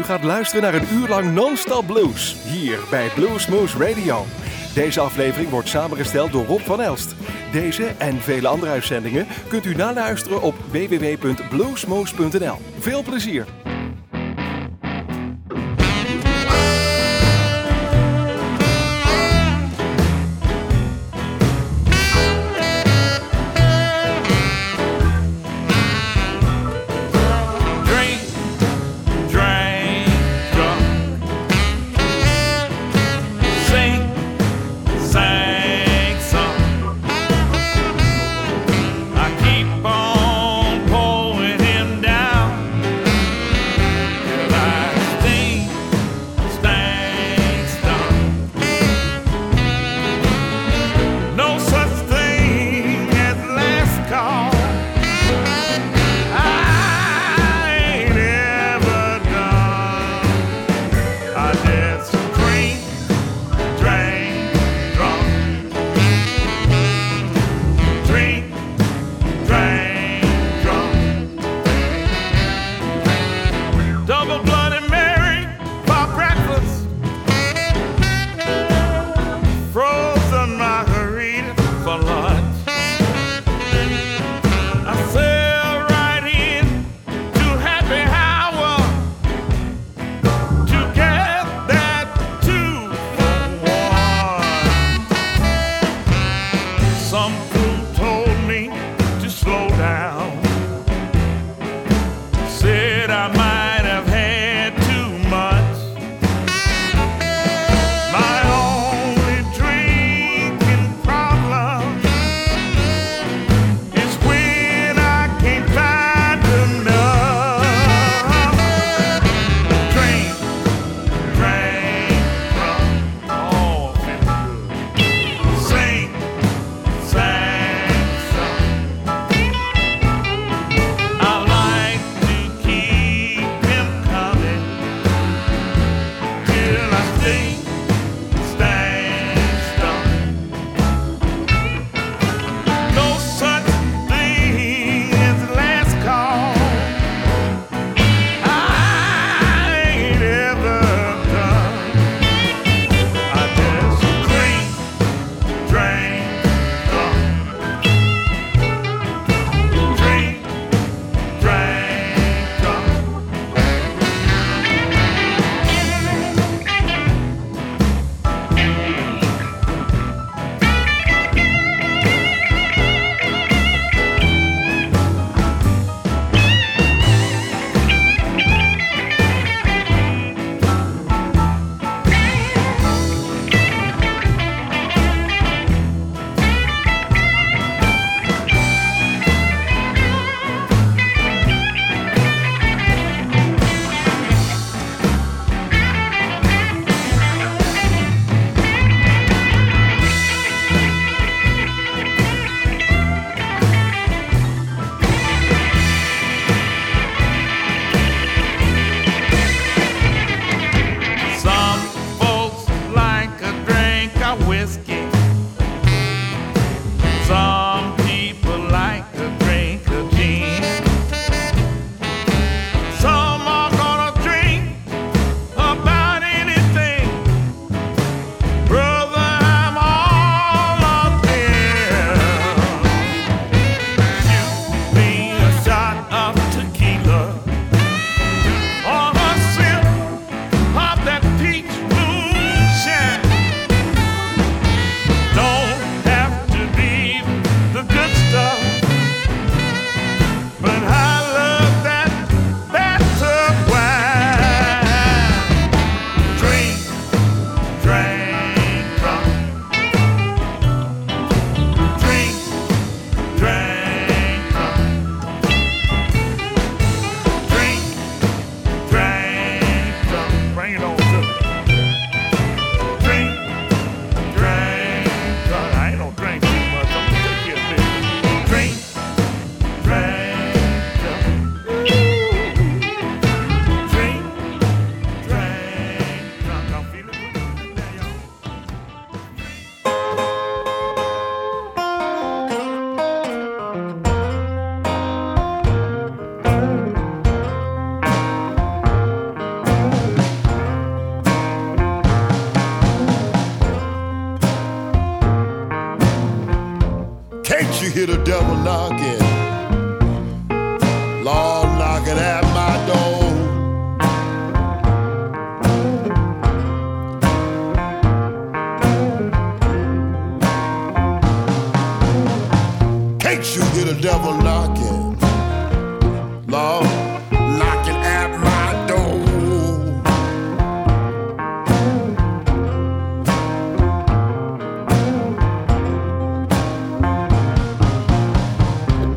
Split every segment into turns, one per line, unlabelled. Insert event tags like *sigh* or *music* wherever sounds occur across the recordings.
U gaat luisteren naar een uur lang non-stop blues hier bij Bluesmoose Radio. Deze aflevering wordt samengesteld door Rob van Elst. Deze en vele andere uitzendingen kunt u naluisteren op www.bluesmoose.nl. Veel plezier!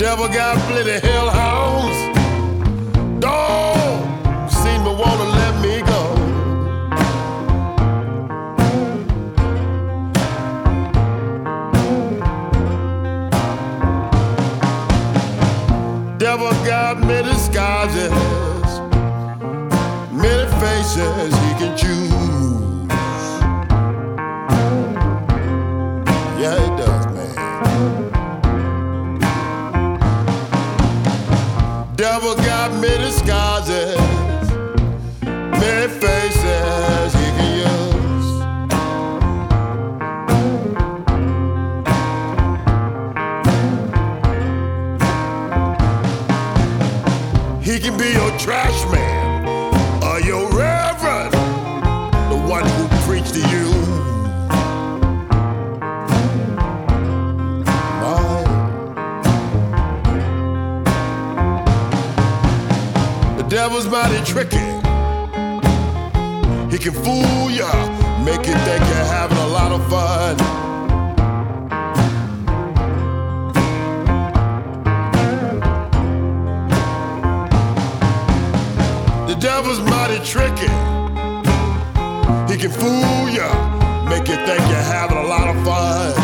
Devil got plenty hellhounds. Don't seem to wanna let me go. Devil got many disguises, many faces he can choose. Devil's mighty tricky. He can fool ya, make you think you're having a lot of fun. The devil's mighty tricky. He can fool ya, make you think you're having a lot of fun.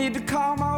need to call my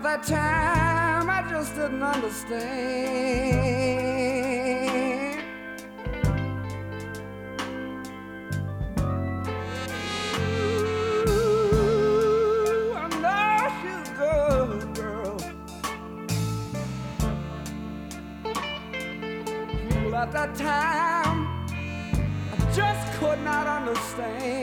at that time I just didn't understand. Ooh, I know she's a good girl. People at that time I just could not understand.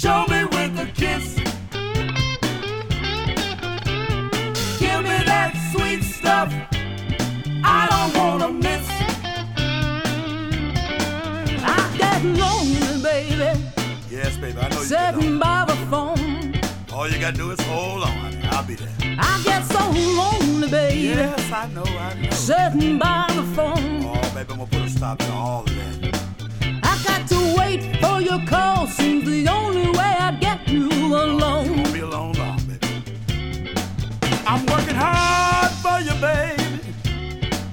Show me with a kiss. Give me that sweet stuff. I don't wanna miss. I
get lonely, baby.
Yes, baby, I know you.
Sitting by the phone.
All you gotta do is hold on. I'll be there.
I get so lonely, baby.
Yes, I know, I know.
Sitting by the phone.
Oh, baby, I'm gonna put a stop to all of that.
Got to wait for your call. Seems the only way I get you alone.
be alone long, baby. I'm working hard for you, baby.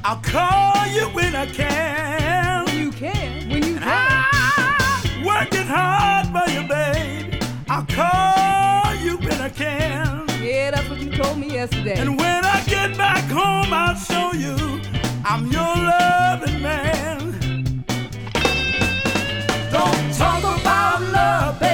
I'll call you when I can.
When You can, when you
And
can.
I'm working hard for you, baby. I'll call you when I can.
Yeah, that's what you told me yesterday.
And when I get back home, I'll show you I'm your loving man. Love,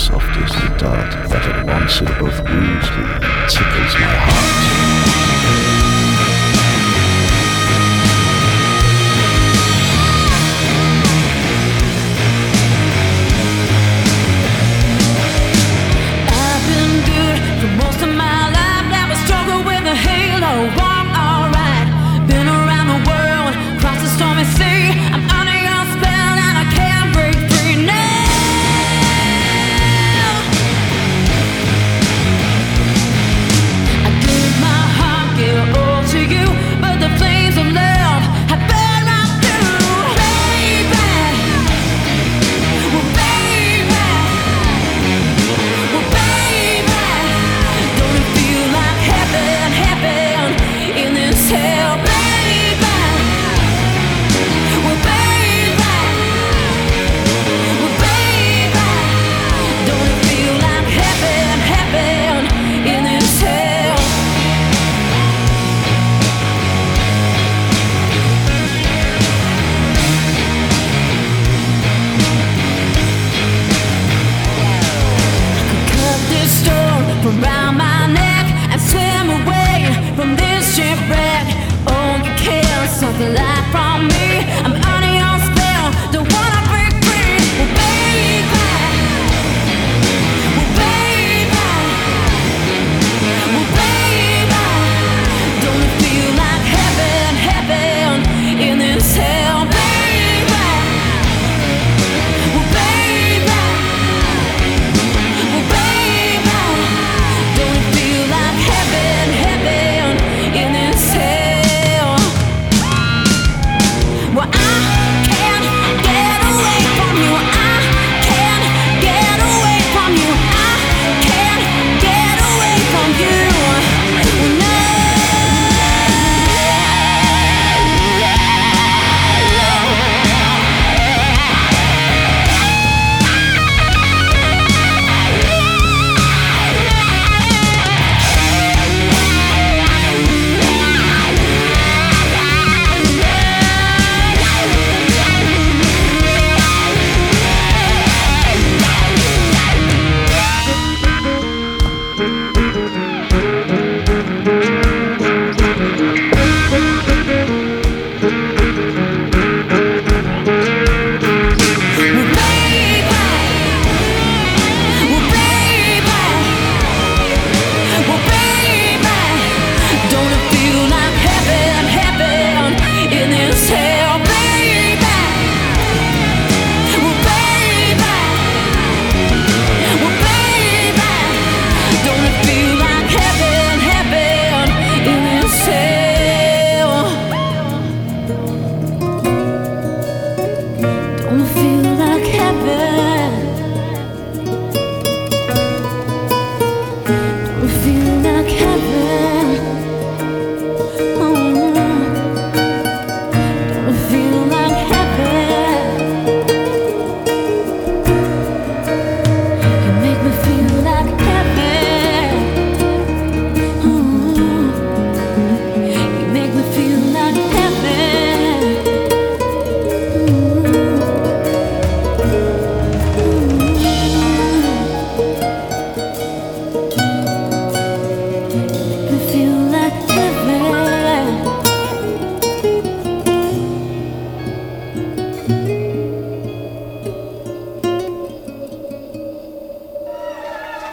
soft is the dart, that at once it both wounds me and tickles my heart.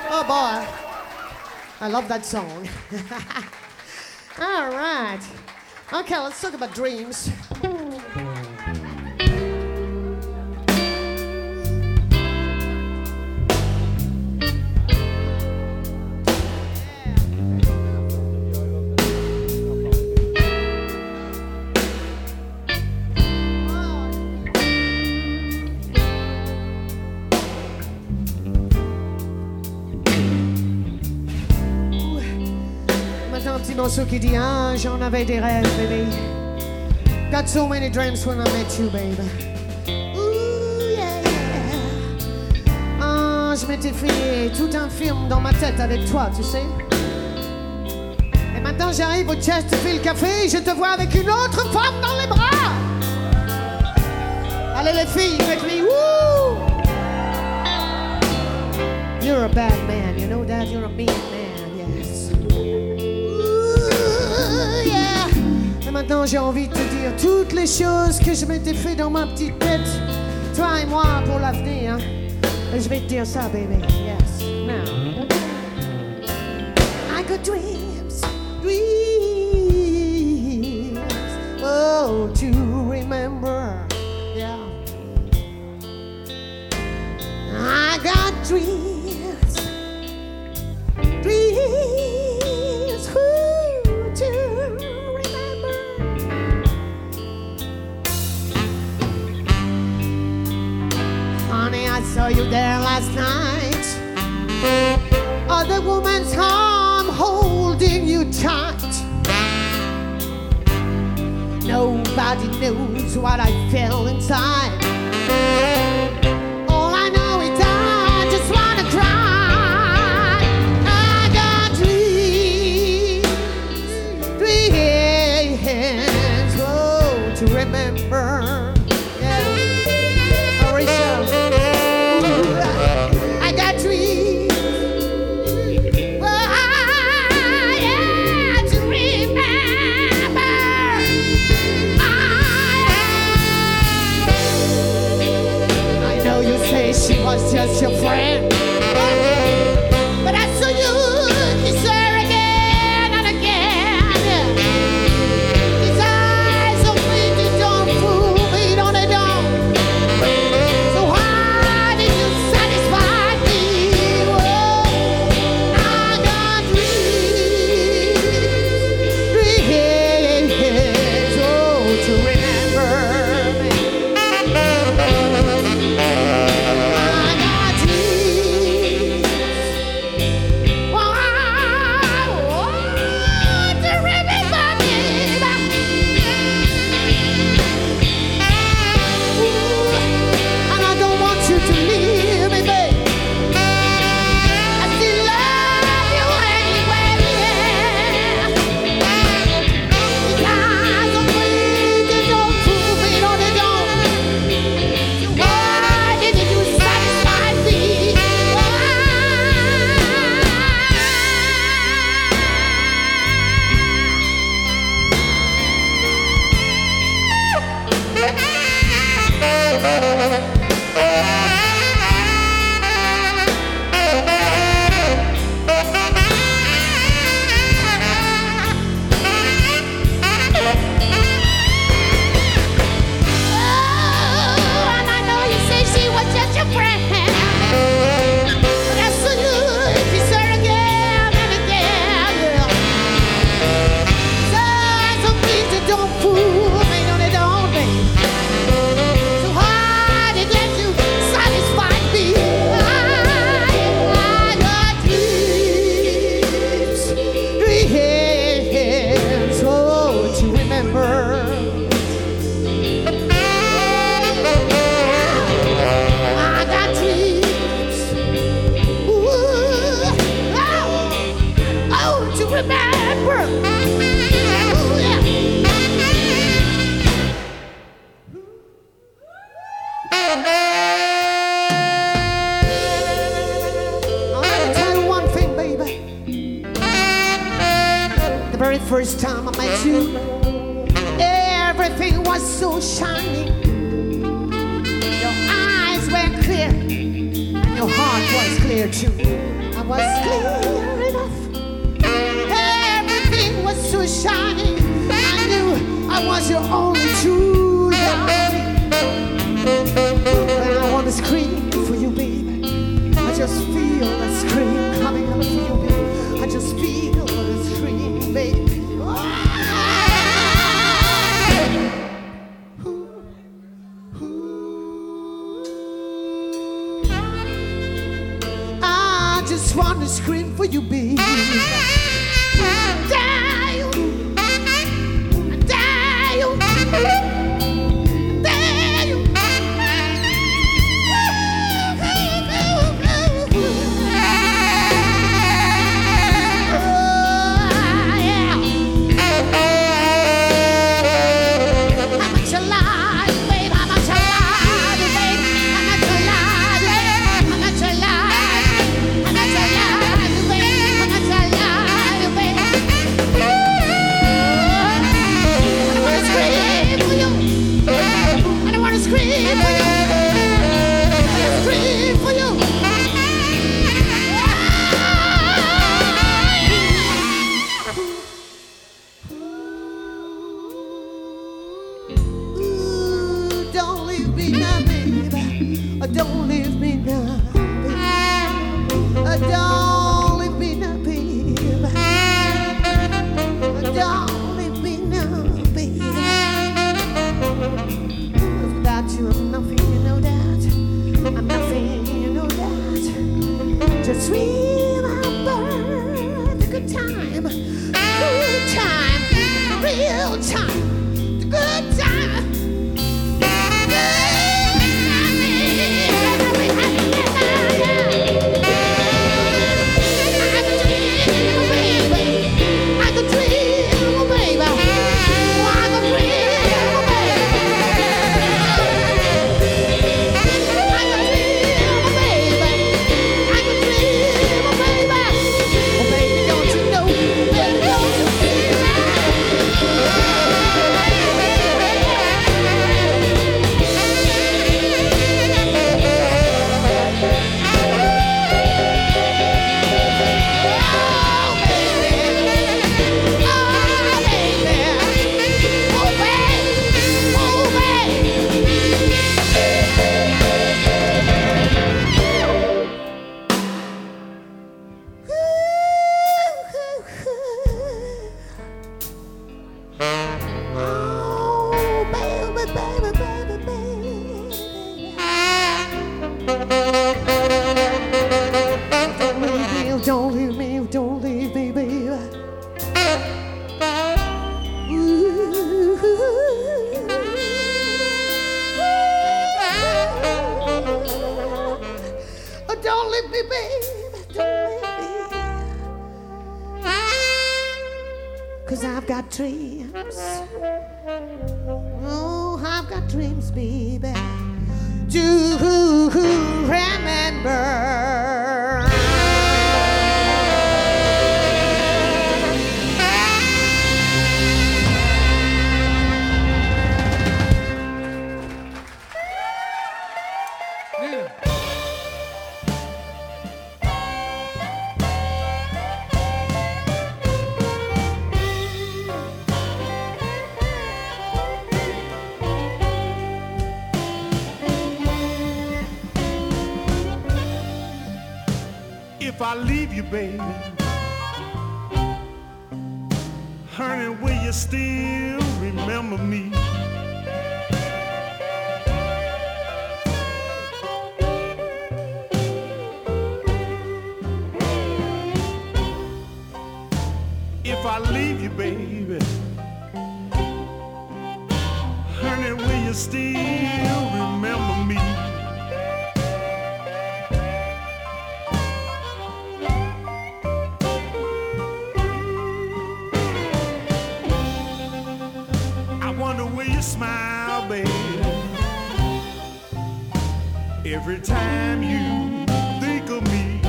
Oh
boy. I love that song. *laughs* Okay, let's talk about dreams. Morceau qui dit Ah, j'en avais des rêves, baby. Got so many dreams when I met you, baby. Ooh, yeah, yeah. Ah, je m'étais fait tout un film dans ma tête avec toi, tu sais. Et maintenant, j'arrive au Chesterfield Café et je te vois avec une autre femme dans les bras. Allez, les filles, me. Woo! You're a bad man, you know that? You're a mean man, maintenant j'ai envie de te dire toutes les choses que je m'étais fait dans ma petite tête, toi et moi pour l'avenir. hein. Je vais te dire ça, baby. Yes. Now. I got dreams. Oh, Nobody knows what I feel inside. will you be? I leave you, baby?
Honey, will you still remember me? If I leave you, baby, honey, will you still
every time you think of me.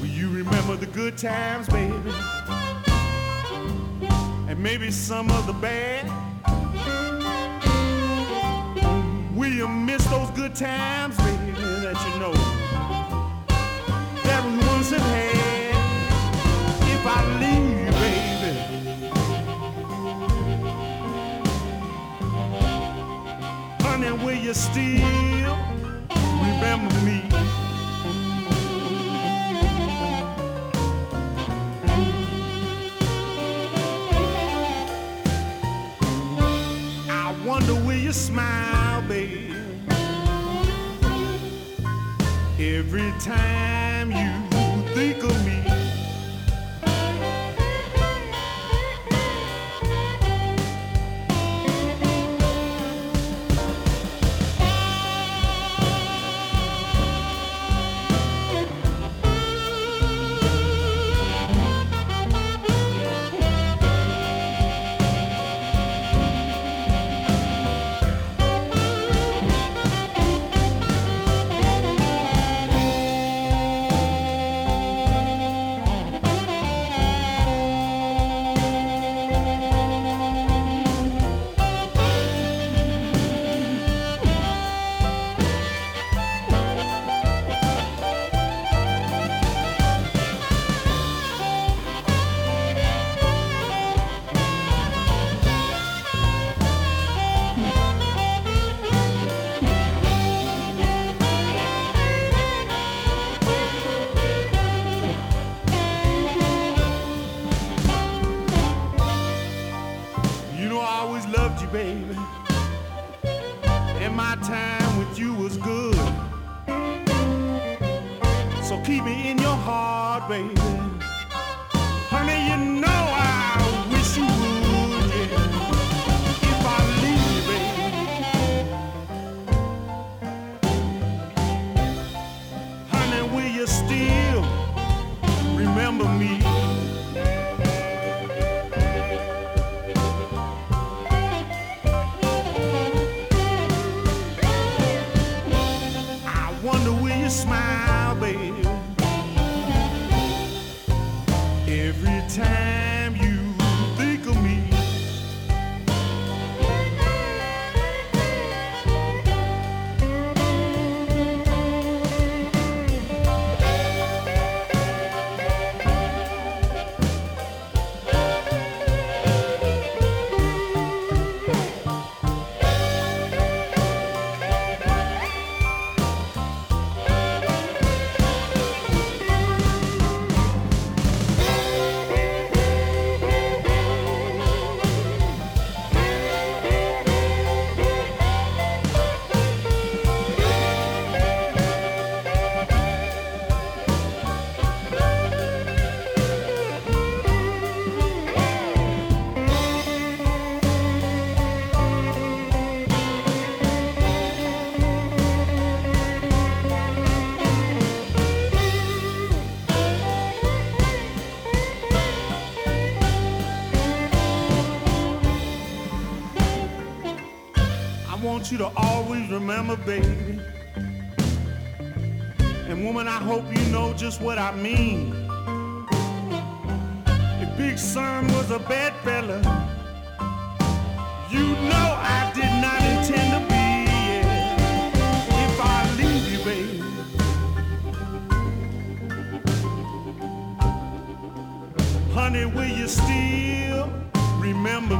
Will you remember the good times, baby? And maybe some of the bad? Will you miss those good times, baby, that you know that we once had? Honey, will you still remember me? I wonder will you smile, baby, every time you think of me. Want you to always remember, baby. And woman, I hope you know just what I mean. If Big Son was a bad fella, you know I did not intend to be. yeah. If I leave you, baby. Honey, will you still remember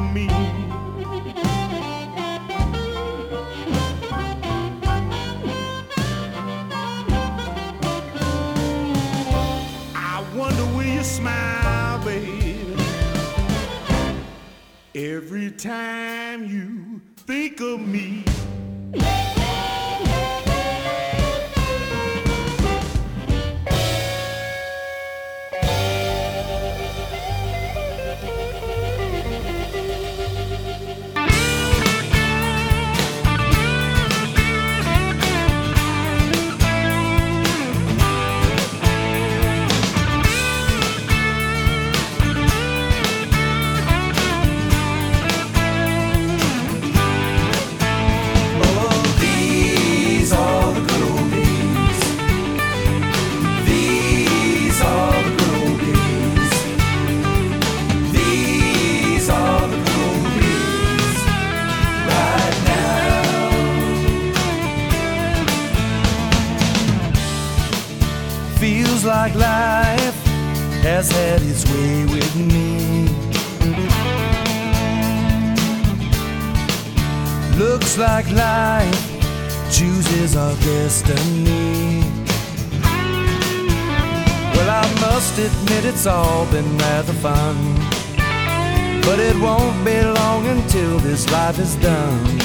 life is done.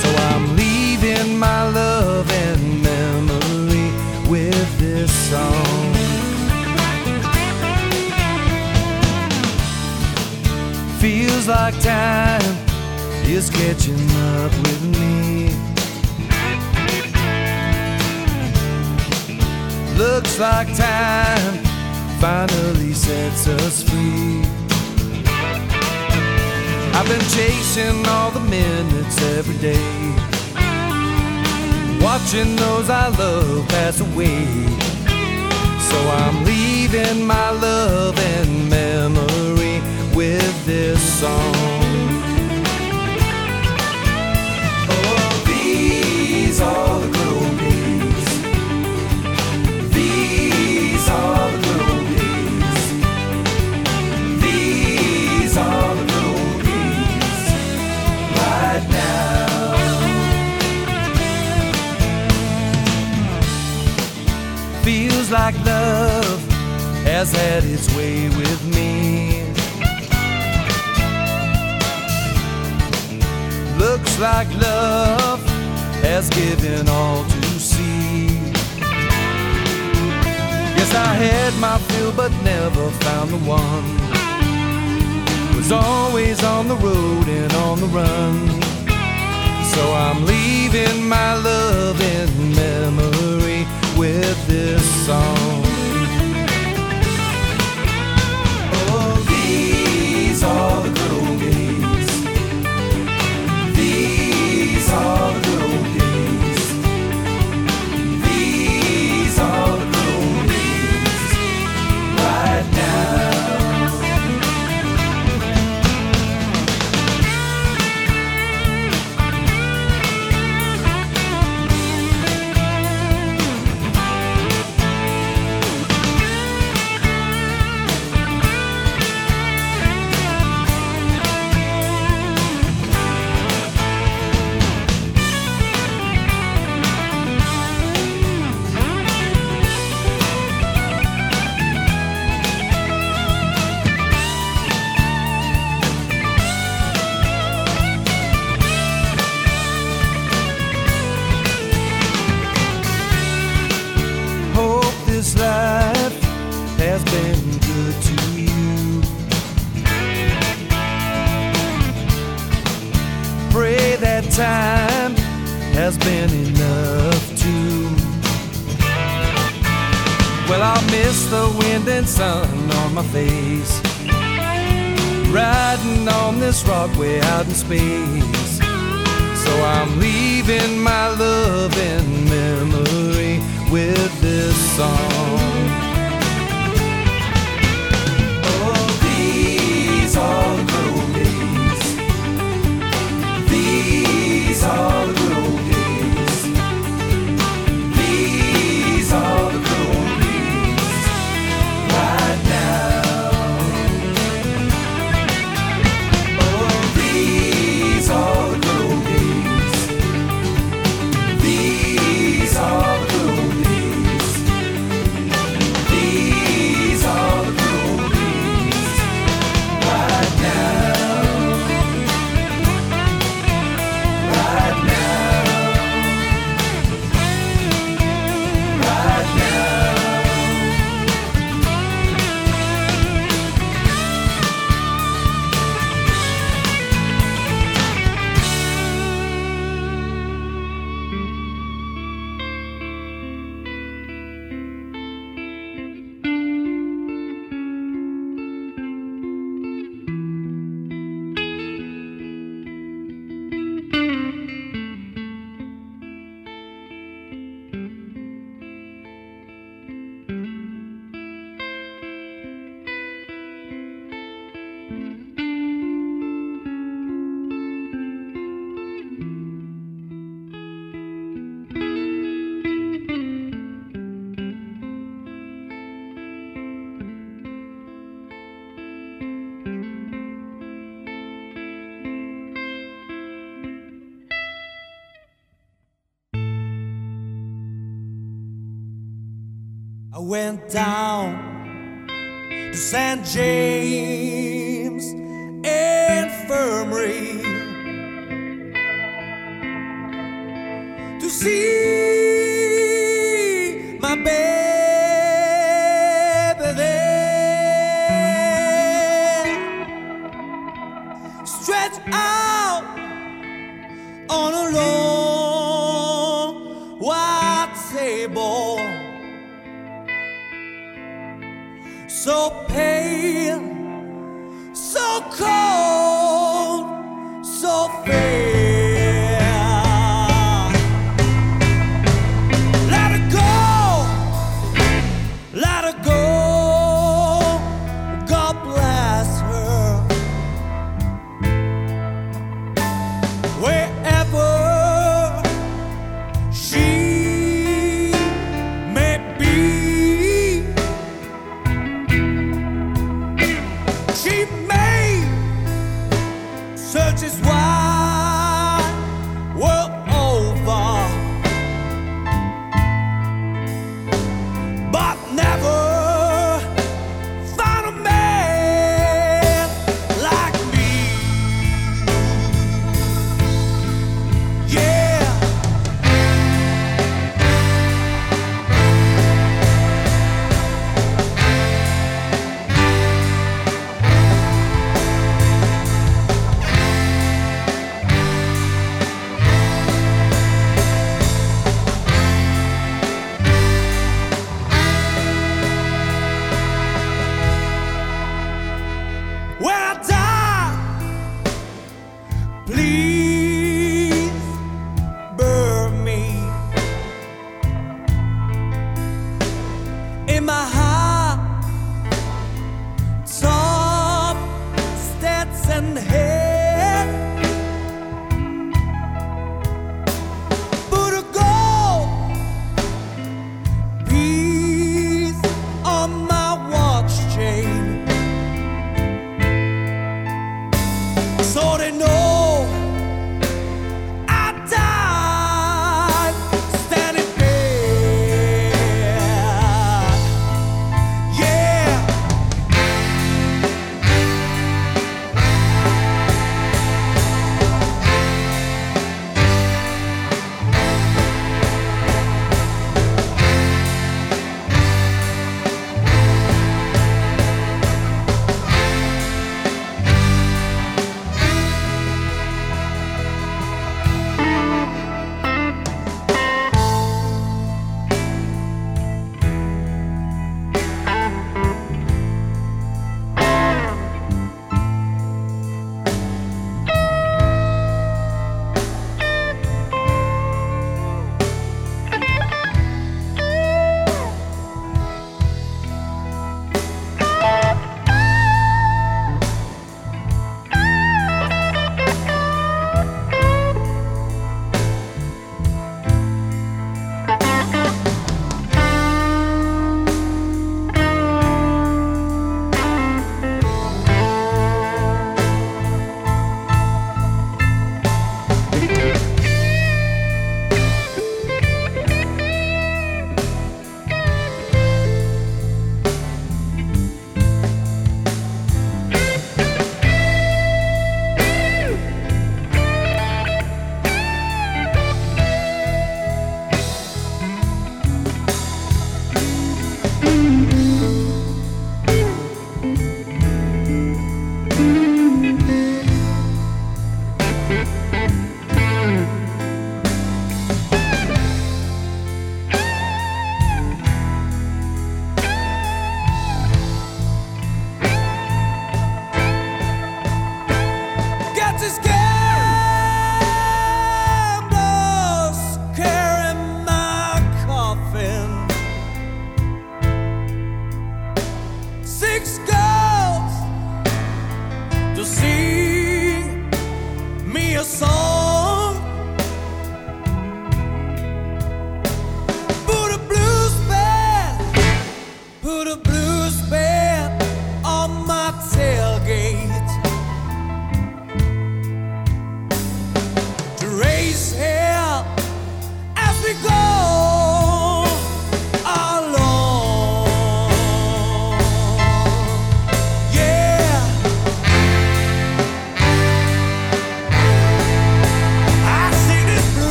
So I'm leaving my love and memory with this song. Feels like time is catching up with me. Looks like time finally sets us free. I've been chasing all the minutes every day, watching those I love pass away. So I'm leaving my love and memory with this song. Oh, these are like love has had its way with me. Looks like love has given all to see. Yes, I had my fill, but never found the one. Was always on the road and on the run. So I'm leaving my love in memory with this song. I'll the wind and sun on my face. Riding on this rock way out in space. So I'm leaving my love in memory with this song.
I went down to St. James Infirmary to see